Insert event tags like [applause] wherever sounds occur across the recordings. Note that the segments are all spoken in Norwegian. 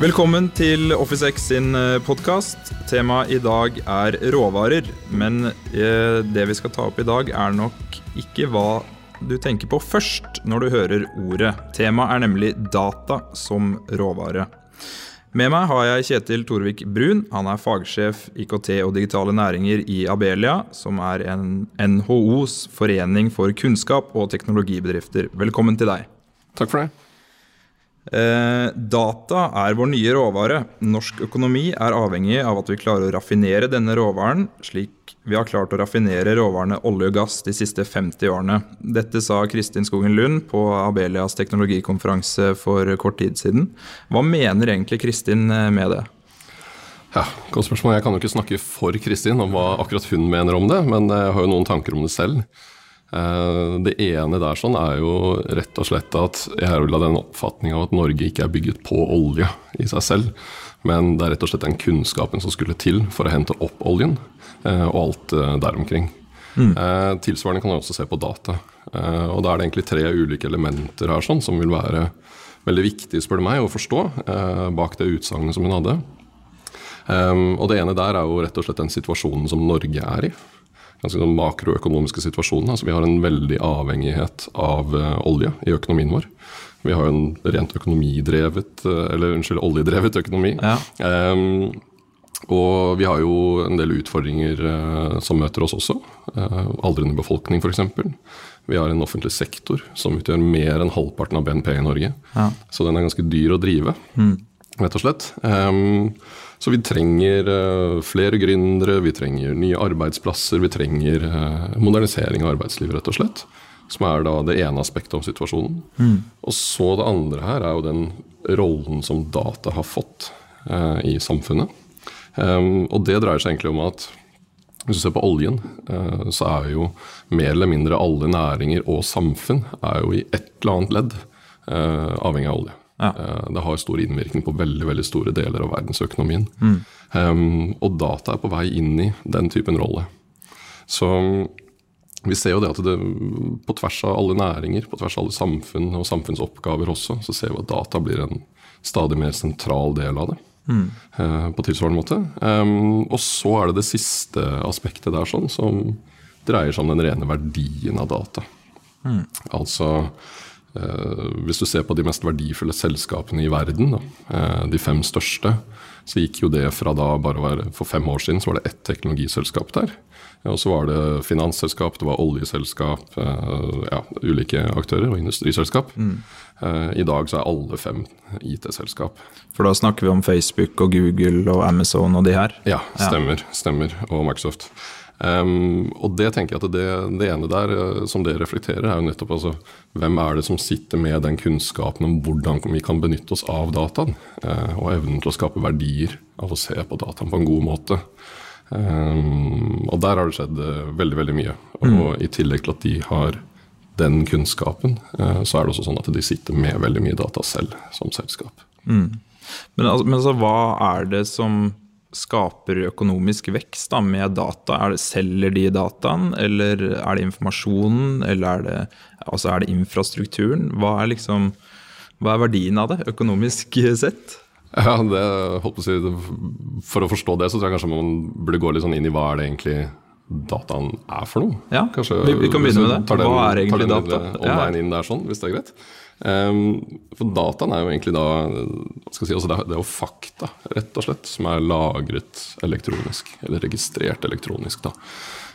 Velkommen til OfficeX sin podkast. Temaet i dag er råvarer. Men eh, det vi skal ta opp i dag, er nok ikke hva du tenker på først når du hører ordet. Temaet er nemlig data som råvare. Med meg har jeg Kjetil Torvik Brun. Han er fagsjef IKT og digitale næringer i Abelia, som er en NHOs forening for kunnskap og teknologibedrifter. Velkommen til deg. Takk for det. Eh, data er vår nye råvare. Norsk økonomi er avhengig av at vi klarer å raffinere denne råvaren, slik vi har klart å raffinere råvarene olje og gass de siste 50 årene. Dette sa Kristin Skogen Lund på Abelias teknologikonferanse for kort tid siden. Hva mener egentlig Kristin eh, med det? Ja, Godt spørsmål. Jeg kan jo ikke snakke for Kristin om hva akkurat hun mener om det, men jeg har jo noen tanker om det selv. Eh, det ene der sånn er jo rett og slett at jeg vil ha den oppfatning av at Norge ikke er bygget på olje i seg selv, men det er rett og slett den kunnskapen som skulle til for å hente opp oljen, eh, og alt eh, der omkring. Mm. Tilsvarende kan jeg også se på data. Og Da er det egentlig tre ulike elementer her sånn, som vil være veldig viktig spør du meg, å forstå bak det utsagnet som hun hadde. Og Det ene der er jo rett og slett den situasjonen som Norge er i ganske sånn makroøkonomiske situasjonen. Altså, vi har en veldig avhengighet av uh, olje i økonomien vår. Vi har en rent økonomidrevet, uh, eller unnskyld, oljedrevet økonomi. Ja. Um, og vi har jo en del utfordringer uh, som møter oss også. aldrende befolkning, f.eks. Vi har en offentlig sektor som utgjør mer enn halvparten av BNP i Norge. Ja. Så den er ganske dyr å drive, mm. Rett og slett. Um, så vi trenger uh, flere gründere, vi trenger nye arbeidsplasser, vi trenger uh, modernisering av arbeidslivet, rett og slett. Som er da det ene aspektet om situasjonen. Mm. Og så det andre her er jo den rollen som data har fått uh, i samfunnet. Um, og det dreier seg egentlig om at hvis du ser på oljen, så er jo mer eller mindre alle næringer og samfunn er jo i et eller annet ledd avhengig av olje. Ja. Eh, det har stor innvirkning på veldig veldig store deler av verdensøkonomien. Mm. Um, og data er på vei inn i den typen rolle. Så vi ser jo det at det, på tvers av alle næringer, på tvers av alle samfunn og samfunnsoppgaver også, så ser vi at data blir en stadig mer sentral del av det. Mm. Uh, på tilsvarende måte. Um, og så er det det siste aspektet der sånn, som dreier seg om den rene verdien av data. Mm. Altså hvis du ser på de mest verdifulle selskapene i verden, da, eh, de fem største, så gikk jo det fra da bare være For fem år siden så var det ett teknologiselskap der. Og så var det finansselskap, det var oljeselskap, eh, ja, ulike aktører og industriselskap. Mm. I dag så er alle fem IT-selskap. For da snakker vi om Facebook og Google og Amazon og de her? Ja, stemmer. Ja. stemmer og Microsoft. Um, og det tenker jeg at det, det, ene der uh, som det reflekterer, er jo nettopp altså hvem er det som sitter med den kunnskapen om hvordan vi kan benytte oss av dataen, uh, og evnen til å skape verdier av å se på dataen på en god måte. Um, og der har det skjedd uh, veldig veldig mye. Og mm. i tillegg til at de har den kunnskapen, så er det også sånn at de sitter med veldig mye data selv som selskap. Mm. Men, altså, men altså, hva er det som skaper økonomisk vekst da, med data? Er det, selger de dataen, eller er det informasjonen, eller er det, altså er det infrastrukturen? Hva er, liksom, hva er verdien av det, økonomisk [laughs] sett? Ja, det, si, For å forstå det, så tror jeg kanskje man burde gå litt sånn inn i hva er det egentlig dataen er for noe. Ja, kanskje, vi, vi, kan begynne med det. hva er egentlig data? Tar den inn der sånn, hvis det er greit. Um, for dataen er jo egentlig da si, altså det, er, det er jo fakta, rett og slett, som er lagret elektronisk. Eller registrert elektronisk. da.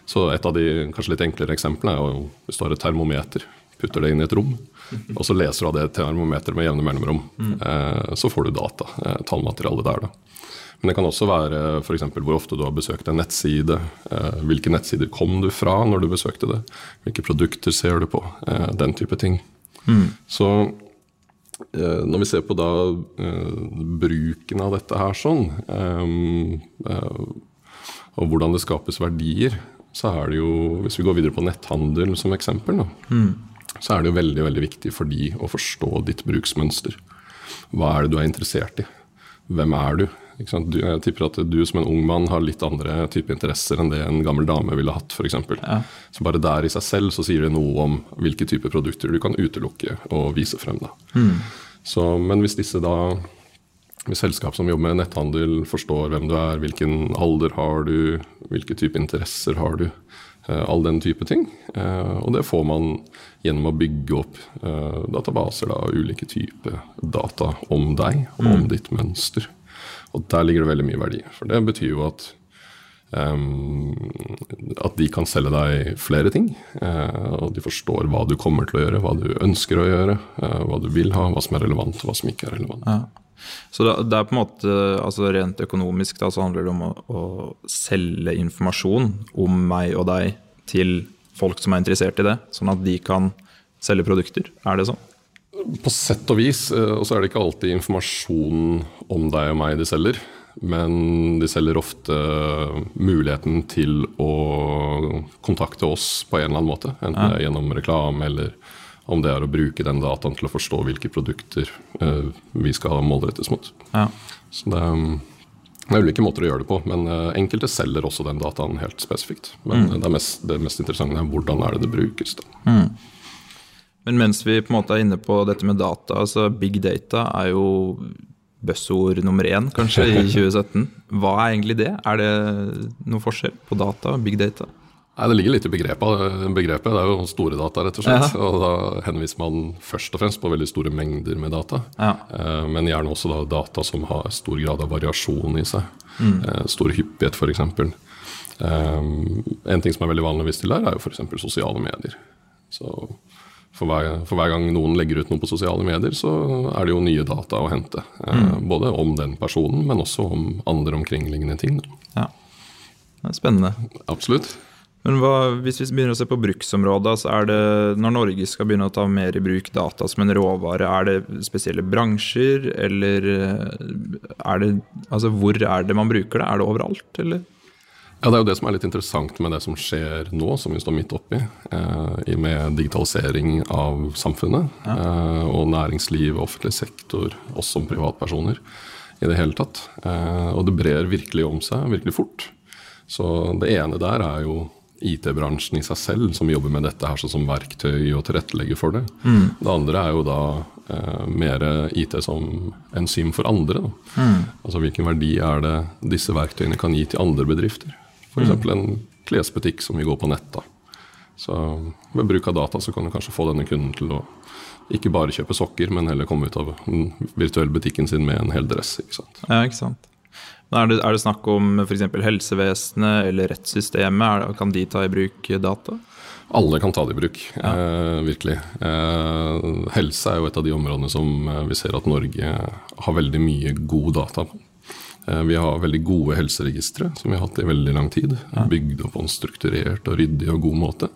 Så et av de kanskje litt enklere eksemplene er jo hvis du har et termometer. Putter det inn i et rom, og så leser du av det termometeret med jevne mellomrom. Mm. Eh, så får du data, eh, tallmateriale der. da. Men det kan også være f.eks. hvor ofte du har besøkt en nettside. Eh, hvilke nettsider kom du fra når du besøkte det? Hvilke produkter ser du på? Den type ting. Mm. Så eh, når vi ser på da eh, bruken av dette her sånn, eh, og hvordan det skapes verdier, så er det jo, hvis vi går videre på netthandel som eksempel, da, mm. så er det jo veldig, veldig viktig for de å forstå ditt bruksmønster. Hva er det du er interessert i? Hvem er du? Du, jeg tipper at du som en ung mann har litt andre type interesser enn det en gammel dame ville hatt. For ja. Så bare der i seg selv så sier det noe om hvilke typer produkter du kan utelukke og vise frem. Mm. Så, men hvis disse da hvis selskap som jobber med netthandel, forstår hvem du er, hvilken alder har du, hvilke type interesser har du, eh, all den type ting. Eh, og det får man gjennom å bygge opp eh, databaser av ulike typer data om deg og om ditt mønster. Og der ligger det veldig mye verdi. For det betyr jo at Um, at de kan selge deg flere ting. Uh, og de forstår hva du kommer til å gjøre, hva du ønsker å gjøre, uh, hva du vil ha, hva som er relevant, og hva som ikke er relevant. Ja. Så det, er på en måte, altså rent økonomisk da, så handler det om å, å, selge informasjon om meg og deg til folk som er interessert i det, sånn at de kan selge produkter. Er det sånn? På sett og vis. Uh, og så er det ikke alltid informasjon om deg og meg de selger. Men de selger ofte muligheten til å kontakte oss på en eller annen måte. Enten det er gjennom reklame, eller om det er å bruke den dataen til å forstå hvilke produkter uh, vi skal målrettes mot. Ja. Så det, det, er ulike måter å gjøre det på, men uh, enkelte selger også den dataen helt spesifikt. Men mm. det, mest, det, mest, interessante er hvordan er det det brukes. Mm. Men mens vi på en måte er inne på dette med data, altså big data er jo buzzord nummer én kanskje i [laughs] 2017. Hva er egentlig det? Er det noe forskjell på data og big data? Nei, Det ligger litt i begrepet. begrepet. Det er jo store data, rett og slett. Ja. Og da henviser man først og fremst på veldig store mengder med data. Ja. Eh, men gjerne også da data som har stor grad av variasjon i seg. Mm. Eh, stor hyppighet, f.eks. Um, en ting som er veldig vanlig å vise til der, er jo f.eks. sosiale medier. Så for hver, for hver, gang noen legger ut noe på sosiale medier, så er det jo nye data å hente. Eh, mm. Både om den personen, men også om andre omkringliggende ting. Ja, det er Spennende. Absolutt. Men hva, Hvis vi begynner å se på bruksområder, så er det når Norge skal begynne å ta mer i bruk data som en råvare, er det spesielle bransjer, eller eh, er det Altså hvor er det man bruker det? Er det overalt, eller? Ja, Det er jo det som er litt interessant med det som skjer nå, som vi står midt oppi, eh, med digitalisering av samfunnet. Ja. Eh, og næringsliv, offentlig sektor, oss som privatpersoner i det hele tatt. Eh, og det brer virkelig om seg, virkelig fort. Så det ene der er jo IT-bransjen i seg selv, som jobber med dette her som verktøy og tilrettelegger for det. Mm. Det andre er jo da eh, mer IT som enzym for andre. Mm. Altså hvilken verdi er det disse verktøyene kan gi til andre bedrifter? F.eks. Mm. en klesbutikk som vil gå på nett. Så Ved bruk av data så kan du kanskje få denne kunden til å ikke bare kjøpe sokker, men heller komme ut av den virtuelle butikken sin med en hel dress. ikke sant? Ja, ikke sant. Er det, er det snakk om f.eks. helsevesenet eller rettssystemet? kan de ta i bruk data? Alle kan ta det i bruk, ja. eh, virkelig. Eh, helse er jo et av de områdene som eh, vi ser at Norge har veldig mye god data på. Eh, vi har veldig gode helseregistre, som vi har hatt i veldig lang tid. Bygd opp på en strukturert og ryddig og god måte.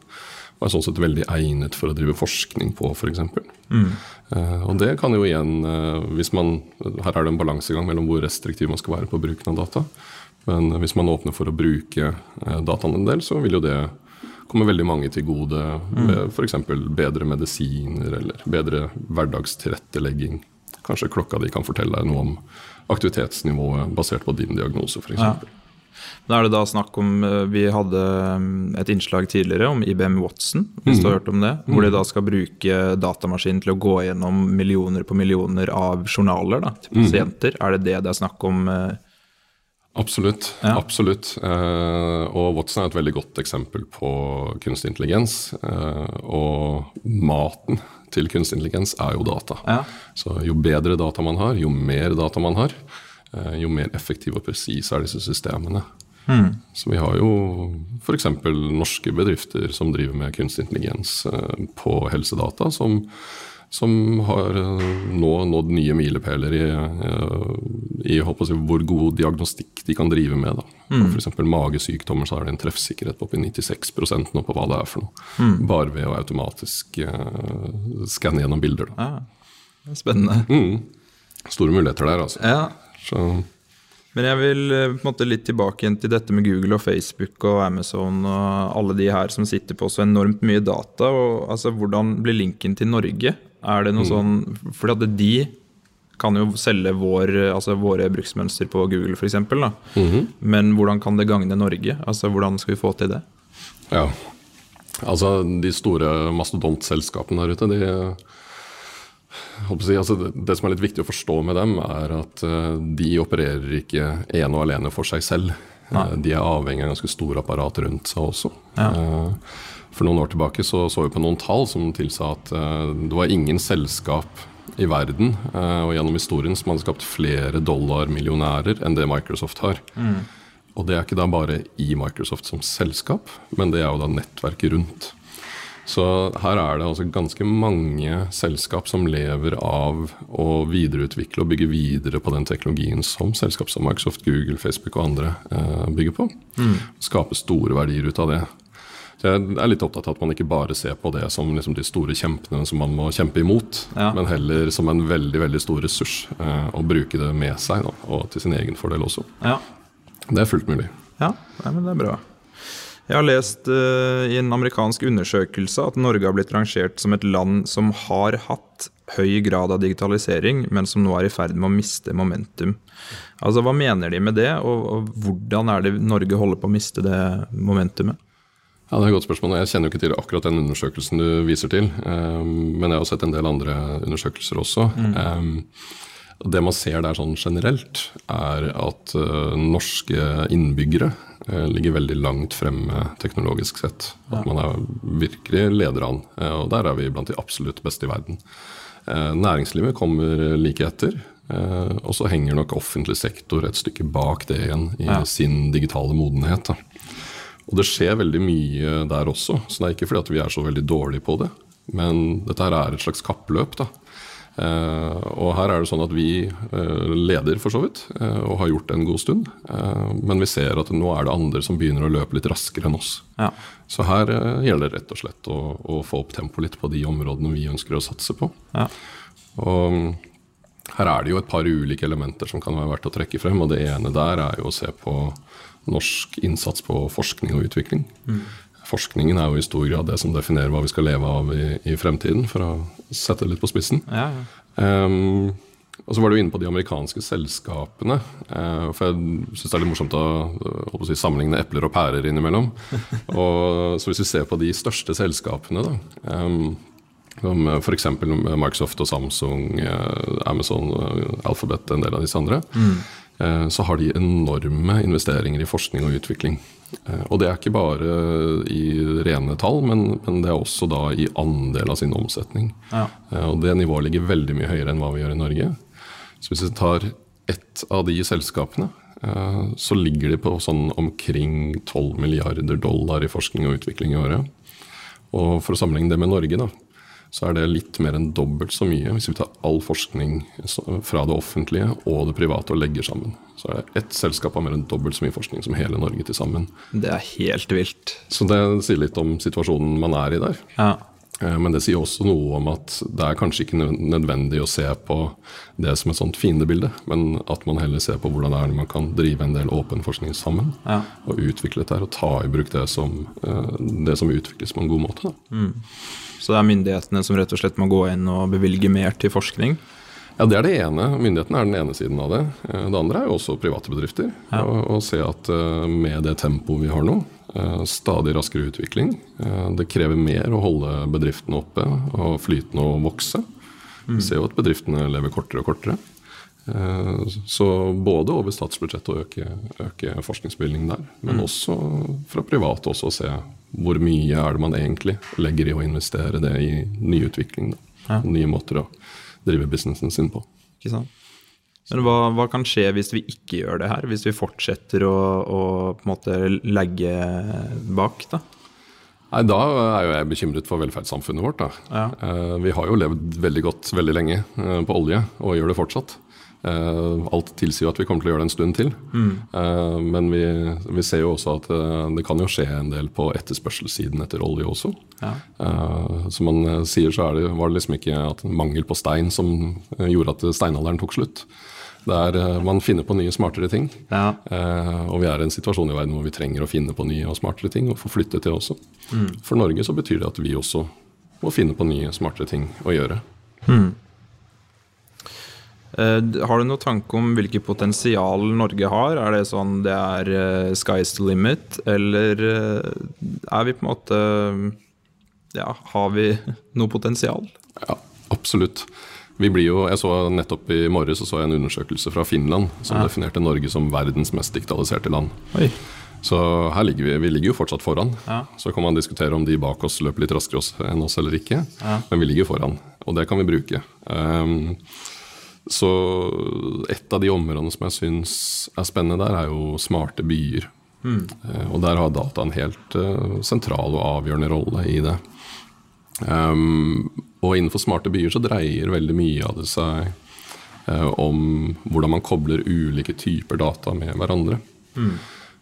Og er sånn sett veldig egnet for å drive forskning på, f.eks. Mm. Uh, og det kan jo igjen, uh, hvis man Her er det en balansegang mellom hvor restriktiv man skal være på bruken av data. Men hvis man åpner for å bruke dataen en del, så vil jo det komme veldig mange til gode. Mm. F.eks. bedre medisiner eller bedre hverdagstilrettelegging. Kanskje klokka di kan fortelle deg noe om aktivitetsnivået basert på din diagnose, f.eks. Ja. Da er det da snakk om eh, Vi hadde mm, et innslag tidligere om IBM Watson, hvis mm. du har hørt om det. Hvor de mm. da skal bruke datamaskinen til å gå gjennom millioner på millioner av journaler da, til mm. pasienter. Mm. Er det det det er snakk om? Absolutt. Ja. absolutt. Eh, og Watson er et veldig godt eksempel på kunstig intelligens. Eh, og maten til kunstig intelligens er jo data. Ja. Så jo bedre data man har, jo mer data man har, eh, jo mer effektive og presise er disse systemene. Mm. Så vi har jo f.eks. norske bedrifter som driver med kunstig intelligens på helsedata, som som har eh, nå nådd nye milepæler i, eh, i si, hvor god diagnostikk de kan drive med. Mm. F.eks. magesykdommer så er det en treffsikkerhet på oppi 96% nå på hva det er for noe. Mm. Bare ved å automatisk uh, skanne gjennom bilder. Da. Ja, spennende. Mm. Store muligheter der, altså. Ja. Så. Men jeg vil på en måte litt tilbake igjen til dette med Google og Facebook og Amazon og alle de her som sitter på så enormt mye data. og altså, Hvordan blir linken til Norge? Er det noe mm. sånn For at de kan jo selge vår, altså våre bruksmønster på Google f.eks. Mm -hmm. Men hvordan kan det gagne Norge? Altså Hvordan skal vi få til det? Ja, altså De store mastodontselskapene der ute de Si, altså det, det, som er litt viktig å forstå med dem, er at uh, de opererer ikke ene og alene for seg selv. Nei. de er avhengig av ganske store apparat rundt seg også. Ja. Uh, for noen år tilbake så, så vi på noen tall som tilsa at det var ingen selskap i verden og gjennom historien som hadde skapt flere dollarmillionærer enn det Microsoft har. Mm. Og det er ikke da bare i Microsoft som selskap, men det er jo da nettverket rundt. Så her er det altså ganske mange selskap som lever av å videreutvikle og bygge videre på den teknologien som selskap som Microsoft, Google, Facebook og andre eh, bygger på. Mm. Skape store verdier ut av det. Så jeg er litt opptatt av at man ikke bare ser på det som liksom de store kjempene som man må kjempe imot, ja. men heller som en veldig veldig stor ressurs. Eh, og bruke det med seg, da, og til sin egen fordel også. Ja. Det er fullt mulig. Ja, Nei, men det er bra. Jeg har lest uh, i en amerikansk undersøkelse at Norge har blitt rangert som et land som har hatt høy grad av digitalisering, men som nå er i ferd med å miste momentum. Altså, Hva mener de med det, og, og hvordan er det Norge holder på å miste det momentumet? Ja, Det er et godt spørsmål. Jeg kjenner jo ikke til akkurat den undersøkelsen du viser til. Um, men jeg har sett en del andre undersøkelser også. Mm. Um, det man ser der sånn generelt, er at uh, norske innbyggere uh, ligger veldig langt fremme teknologisk sett. At man er virkelig leder an. Uh, og der er vi blant de absolutt beste i verden. næringslivet kommer like etter. og så henger nok offentlig sektor et stykke bak det igjen i ja. sin digitale modenhet. Da. Og det skjer veldig mye der også, så det er ikke fordi at vi er så veldig dårlige på det. Men dette her er et slags kappløp. da. Uh, og her er det sånn at vi uh, leder, for så vidt, uh, og har gjort det en god stund. men vi ser at nå er det andre som begynner å løpe litt raskere enn oss. Ja. Så her gjelder det rett og slett å, å, få opp tempoet litt på de områdene vi ønsker å satse på. Ja. Og her er det jo et par ulike elementer som kan være verdt å trekke frem. og Det ene der er jo å se på norsk innsats på forskning og utvikling. Mm. Forskningen er jo i stor grad det som definerer hva vi skal leve av i, i fremtiden, for å sette det litt på spissen. Ja, ja. Um, og så var du inne på de amerikanske selskapene. Uh, for jeg syns det er litt morsomt å, å si, sammenligne epler og pærer innimellom. [laughs] og, så hvis vi ser på de største selskapene, da um, som f.eks. Microsoft og Samsung, uh, Amazon, Alphabet Alphabet, en del av disse andre, mm. Så har de enorme investeringer i forskning og utvikling. Eh, og det er ikke bare i rene tall, men, men det er også da i andel av sin omsetning. Ja. Eh, og det nivået ligger veldig mye høyere enn hva vi gjør i Norge. Så hvis vi tar ett av de selskapene, eh, så ligger de på sånn omkring 12 milliarder dollar i forskning og utvikling i året. Og for å sammenligne det med Norge, da, så er det litt mer enn dobbelt så mye hvis vi tar all forskning fra det offentlige og det private og legger sammen. Så er det ett selskap har mer enn dobbelt så mye forskning som hele Norge til sammen. Det er helt vilt. Så det sier litt om situasjonen man er i der. Ja. Eh, men det sier også noe om at det er kanskje ikke nødvendig å se på det som et sånt fiendebilde, men at man heller ser på hvordan det er man kan drive en del åpen forskning sammen. Ja. Og utvikle dette og ta i bruk det som, eh, det som utvikles på en god måte. Mm. Så det er myndighetene som rett og slett må gå inn og bevilge mer til forskning? Ja, Det er det ene. Myndighetene er den ene siden av det. Eh, det andre er jo også private bedrifter. Ja. Og, se at med det tempoet vi har nå, stadig raskere utvikling Det krever mer å holde bedriftene oppe og flytende og vokse. Vi mm. ser jo at bedriftene lever kortere og kortere. Så både over statsbudsjettet å øke, øke forskningsbevilgningen der, men mm. også fra private også å se hvor mye er det man egentlig legger i å investere det i nyutvikling. Ja. Nye måter å drive businessen sin på. Ikke sant? Men hva, hva, kan skje hvis vi ikke gjør det her? Hvis vi fortsetter å, å på en måte legge bak? da? Nei, Da er jo jeg bekymret for velferdssamfunnet vårt. da. Ja. Eh, vi har jo levd veldig godt veldig lenge eh, på olje, og gjør det fortsatt. Uh, alt tilsier jo at vi kommer til å gjøre det en stund til. Mm. Men vi, vi, ser jo også at det kan jo skje en del på etterspørselssiden etter olje også. Ja. som man sier, så det, var det liksom ikke at mangel på stein som gjorde at steinalderen tok slutt. Det er, man finner på nye, smartere ting. Ja. og vi er i en situasjon i verden hvor vi trenger å finne på nye og smartere ting, og få flytte til også. Mm. For Norge så betyr det at vi også må finne på nye, smartere ting å gjøre. Mm. Eh, har du noen tanke om hvilket potensial Norge har? Er det sånn det er sky's the limit, eller er vi på en måte Ja, har vi [laughs] noe potensial? Ja, absolutt. Vi blir jo, jeg så Nettopp i morges så, så jeg en undersøkelse fra Finland som definerte Norge som verdens mest digitaliserte land. Oi. Så her ligger vi, vi ligger jo fortsatt foran. Ja. Så kan man diskutere om de bak oss løper litt raskere enn oss eller ikke. Men vi ligger foran, og det kan vi bruke. Um, så et av de områdene som jeg syns er spennende der, er jo smarte byer. Eh, og der har data en helt uh, sentral og avgjørende rolle i det. Um, og innenfor smarte byer så dreier veldig mye av det seg uh, om hvordan man kobler ulike typer data med hverandre.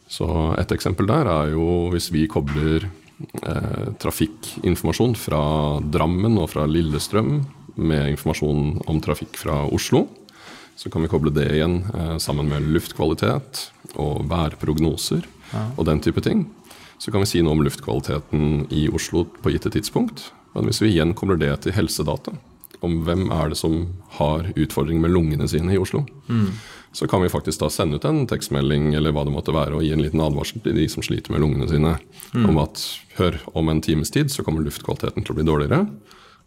Så et eksempel der er jo hvis vi kobler uh, trafikkinformasjon fra Drammen og fra Lillestrøm med informasjon om trafikk fra Oslo. Så kan vi koble det igjen uh, sammen med luftkvalitet og værprognoser og den type ting. Så kan vi si noe om luftkvaliteten i Oslo på gitte tidspunkt. Men hvis vi igjen kobler det til helsedata, om hvem er det som har utfordringer med lungene sine i Oslo, så kan vi faktisk da sende ut en tekstmelding eller hva det måtte være, og gi en liten advarsel til de som sliter med lungene sine, om at hør, om en times tid så kommer luftkvaliteten til å bli dårligere.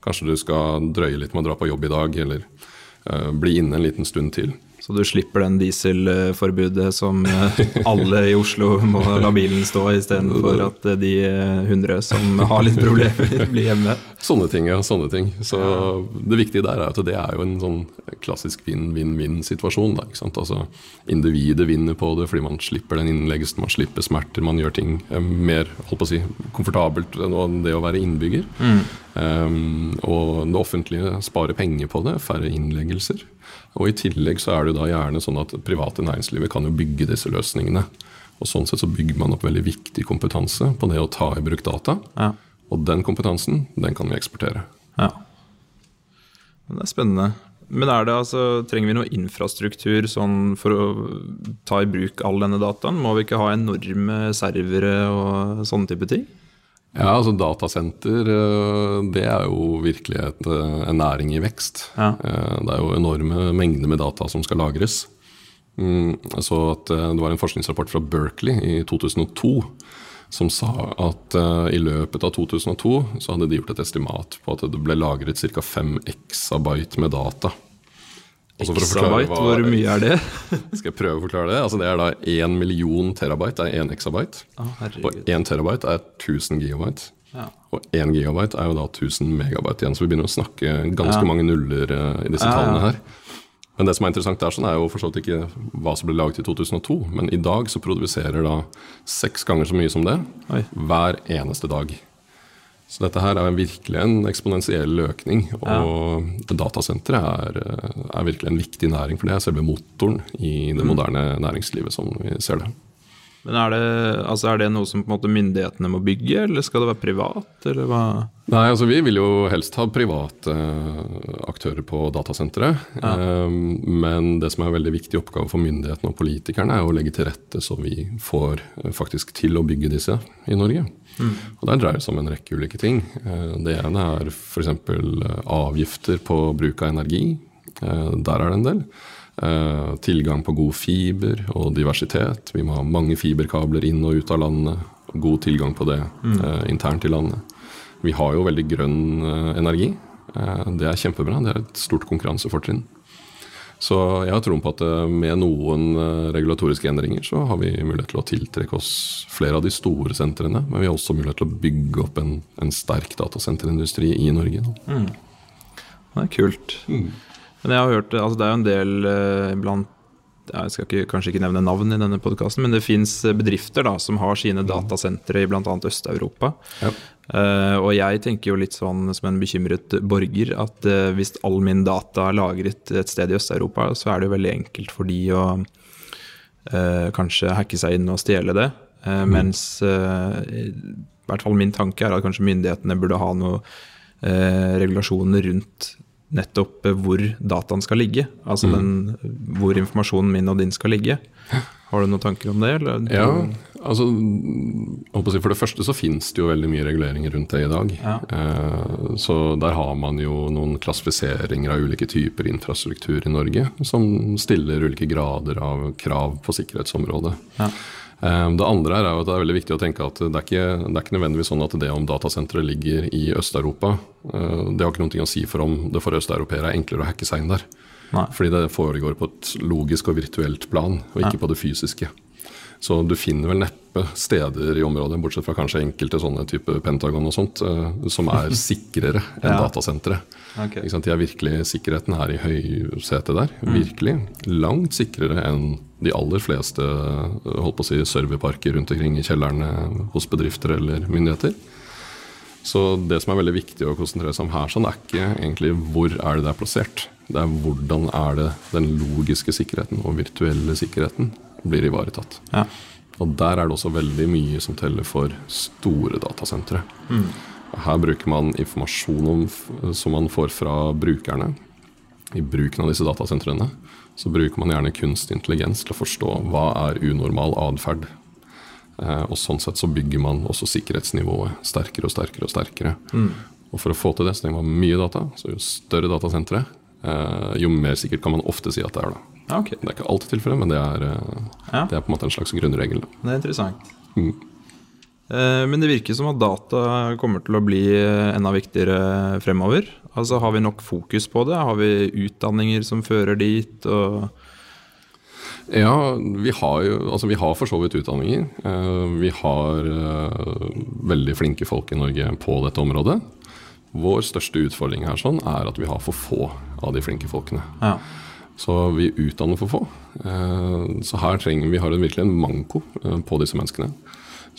Kanskje du skal drøye litt med å dra på jobb i dag, eller uh, bli inne en liten stund til. Så du slipper den dieselforbudet som eh, alle i Oslo må la bilen stå istedenfor at eh, de eh, hundre som har litt problemer, blir hjemme. Sånne ting, ja. sånne ting. Så Det viktige der er at det er jo en sånn klassisk vinn-vinn-vinn-situasjon. Altså Individet vinner på det fordi man slipper den innleggelsen, man slipper smerter, man gjør ting mer holdt på å si, komfortabelt enn det å være innbygger. Um, og det offentlige sparer penger på det, færre innleggelser. Og i tillegg så er det da gjerne sånn at private næringslivet kan jo bygge disse løsningene. Og sånn sett så bygger man opp veldig viktig kompetanse på det å ta i bruk data. Ja. Og den kompetansen, den kan vi eksportere. Ja. Men Det er spennende. Men er det altså, trenger vi noe infrastruktur sånn for å ta i bruk all denne dataen? Må vi ikke ha enorme servere og sånne type ting? Ja, altså Datasenter eh, det er jo virkelig et, eh, en næring i vekst. Ja. Eh, Det er jo enorme mengder med data som skal lagres. Mm, så at det var en forskningsrapport fra Berkeley i 2002 som sa at i løpet av 2002 så hadde de gjort et estimat på at det ble lagret ca. 5 exabyte med data. Altså for å forklare hva- hvor mye er det? [laughs] Skal jeg prøve å forklare det? Altså Det er da 1 million terabyte, er 1 exabyte. Oh, Og herregud. 1 terabyte er 1000 gigabyte. Ja. Og 1 gigabyte er jo da 1000 megabyte igjen, så vi begynner å snakke ganske Ja. mange nuller eh, i disse ja. tallene her. Men det som er interessant der, sånn er jo for så vidt ikke hva som ble laget i 2002, men i dag så produserer da seks ganger så mye som det Oi. hver eneste dag. Så dette her er virkelig en eksponentiell økning, og datasenteret er, eh, er virkelig en viktig næring, for det er selve motoren i Mm. det moderne næringslivet som vi ser det. Men er det, altså er det noe som myndighetene må bygge, eller skal det være privat? Nei, altså Vi vil jo helst ha private eh, aktører på datasenteret. Ja. men det som er en veldig viktig oppgave for myndighetene og politikerne, er å legge til rette så vi får eh, faktisk til å bygge disse i Norge. Og Der dreier det seg om en rekke ulike ting. Eh, det ene er f.eks. avgifter på bruk av energi. Der er det en del. Eh, tilgang på god fiber og diversitet. Vi må ha mange fiberkabler inn og ut av landet. God tilgang på det eh, internt i landet. Vi har jo veldig grønn eh, energi. Eh, det er kjempebra. Det er et stort konkurransefortrinn. Så jeg har troen på at med noen regulatoriske endringer så har vi mulighet til å tiltrekke oss flere av de store sentrene. Men vi har også mulighet til å bygge opp en, en sterk datasenterindustri i Norge. nå. Det er kult. Men jeg har hørt, altså det er jo en del eh, blant Jeg skal ikke, kanskje ikke nevne navn i denne podkasten, men det fins bedrifter da, som har sine datasentre i bl.a. Øst-Europa. Ja. Eh, og jeg tenker jo litt sånn som en bekymret borger at eh, hvis all min data er lagret et sted i Øst-Europa, så er det jo veldig enkelt for de å eh, kanskje hacke seg inn og stjele det. Eh, Mens eh, i hvert fall min tanke er at kanskje myndighetene burde ha noe eh, regulasjoner rundt nettopp eh, hvor dataen skal ligge. Altså den, hvor informasjonen min og din skal ligge. Har du noen tanker om det? Eller? Ja, altså For det første så finnes det jo veldig mye reguleringer rundt det i dag. Ja. Eh, så der har man jo noen klassifiseringer av ulike typer infrastruktur i Norge som stiller ulike grader av krav på sikkerhetsområdet. Ja. Eh, det andre er at det er veldig viktig å tenke at det er ikke, det er ikke nødvendigvis sånn at det om datasenteret ligger i Øst-Europa, eh, det har ikke noe å si for om det for østeuropeere er enklere å hacke seg inn der. Nei. Fordi det foregår på et logisk og virtuelt plan, og ikke Ja. på det fysiske. Så du finner vel neppe steder i området, bortsett fra kanskje enkelte sånne type Pentagon og sånt, eh, som er [laughs] sikrere enn Ja. datasenteret. Okay. De er virkelig, Sikkerheten er i høysetet der. Virkelig. Langt sikrere enn de aller fleste holdt på å si, serverparker rundt omkring i kjellerne hos bedrifter eller myndigheter. Så det som er veldig viktig å konsentrere seg om her, sånn er ikke egentlig hvor er det det er plassert. Det er hvordan er det den logiske sikkerheten og virtuelle sikkerheten blir ivaretatt. Ja. Og der er det også veldig mye som teller for store datasentre. Mm. Her bruker man informasjon om, som man får fra brukerne. I bruken av disse datasentrene så bruker man gjerne kunstig intelligens til å forstå hva er unormal atferd. Eh, og sånn sett så bygger man også sikkerhetsnivået sterkere og sterkere og sterkere. Og for å få til det så trenger man mye data. Så jo større datasenteret, eh, jo mer sikkert kan man ofte si at det er. da. Okay. Det er ikke alltid tilfellet, men det er, eh, Ja. det er på en måte en slags grunnregel. da. Det er interessant. Mm. Men det virker som at data kommer til å bli enda viktigere fremover. Altså Har vi nok fokus på det? Har vi utdanninger som fører dit? Og Ja, vi har jo altså vi har for så vidt utdanninger. Eh, Vi har eh, veldig flinke folk i Norge på dette området. Vår største utfordring her sånn er at vi har for få av de flinke folkene. ja. Så vi utdanner for få. Eh, Så her trenger vi har virkelig en manko på disse menneskene.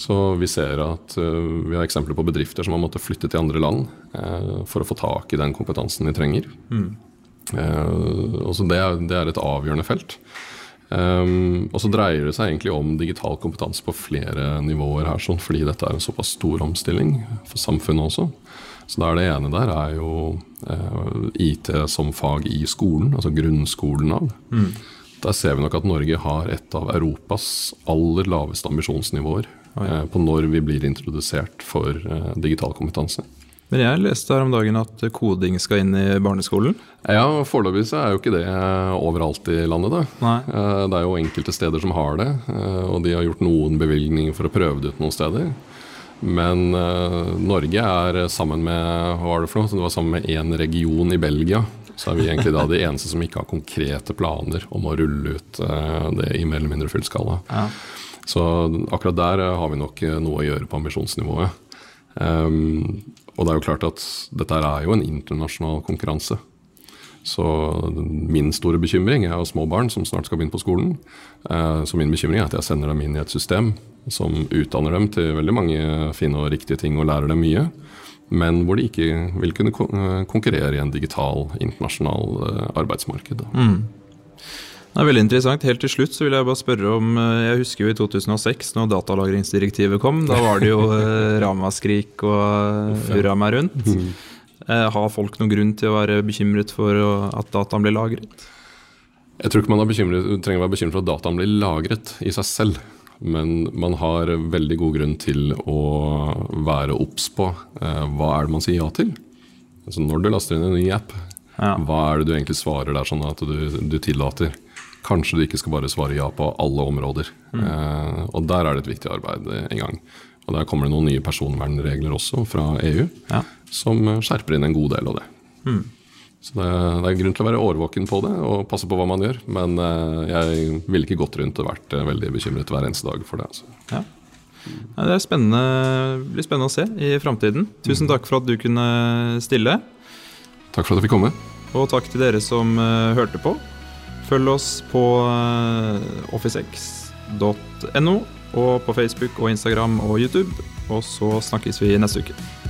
Så vi ser at uh, vi har eksempler på bedrifter som har måttet flytte til andre land uh, for å få tak i den kompetansen de trenger. Eh, og så det, er, det er et avgjørende felt. Um, og så dreier det seg egentlig om digital kompetanse på flere nivåer her, sånn, fordi dette er en såpass stor omstilling for samfunnet også. Så det, er det ene der er jo IT som fag i skolen, altså grunnskolen av. Der ser vi nok at Norge har et av Europas aller laveste ambisjonsnivåer eh, på når vi blir introdusert for eh, digital kompetanse. Men jeg leste her om dagen at koding skal inn i barneskolen. Ja, Foreløpig så er jo ikke det overalt i landet. da. Nei. Eh, Det er jo enkelte steder som har det, eh, og de har gjort noen bevilgninger for å prøve det ut noen steder. Men eh, Norge er sammen med hva var det for noe? Det var sammen med én region i Belgia. Så er vi egentlig da de eneste som ikke har konkrete planer om å rulle ut eh, det i mer eller mindre fullskala. Ja. Så akkurat der eh, har vi nok eh, noe å gjøre på ambisjonsnivået. Um, og det er jo klart at dette er jo en internasjonal konkurranse. Så min store bekymring Jeg har små barn som snart skal begynne på skolen. Uh, Så min bekymring er at jeg sender dem inn i et system som utdanner dem til veldig mange fine og riktige ting og lærer dem mye, men hvor de ikke vil kunne konkurrere i en digital, internasjonal arbeidsmarked. da. Det er veldig interessant. Helt til slutt så vil jeg bare spørre om eh, Jeg husker jo i 2006, når datalagringsdirektivet kom. Da var det jo [laughs] eh, ramaskrik og eh, hurra meg rundt. Eh, Har folk noen grunn til å være bekymret for at dataen blir lagret? Jeg tror ikke man er trenger å være bekymret for at dataen blir lagret i seg selv. Men man har veldig god grunn til å være obs på hva er det man sier ja til. Altså Når du laster inn en ny app, Ja. hva er det du egentlig svarer der sånn at du, du tillater? Kanskje du ikke skal bare svare ja på alle områder. Eh, og der er det et viktig arbeid i gang. Og der kommer det noen nye personvernregler også fra EU Ja. som eh, skjerper inn en god del av det. Så det, det er grunn til å være årvåken på det og passe på hva man gjør. Men eh, jeg ville ikke gått rundt og vært eh, veldig bekymret hver eneste dag for det. Altså. Ja. Ja, det er spennende, blir spennende å se i framtiden. Tusen takk for at du kunne stille. Takk for at jeg fikk komme. Og takk til dere som hørte på. Følg oss på uh, officex.no og på Facebook og Instagram og YouTube. Og så snakkes vi neste uke.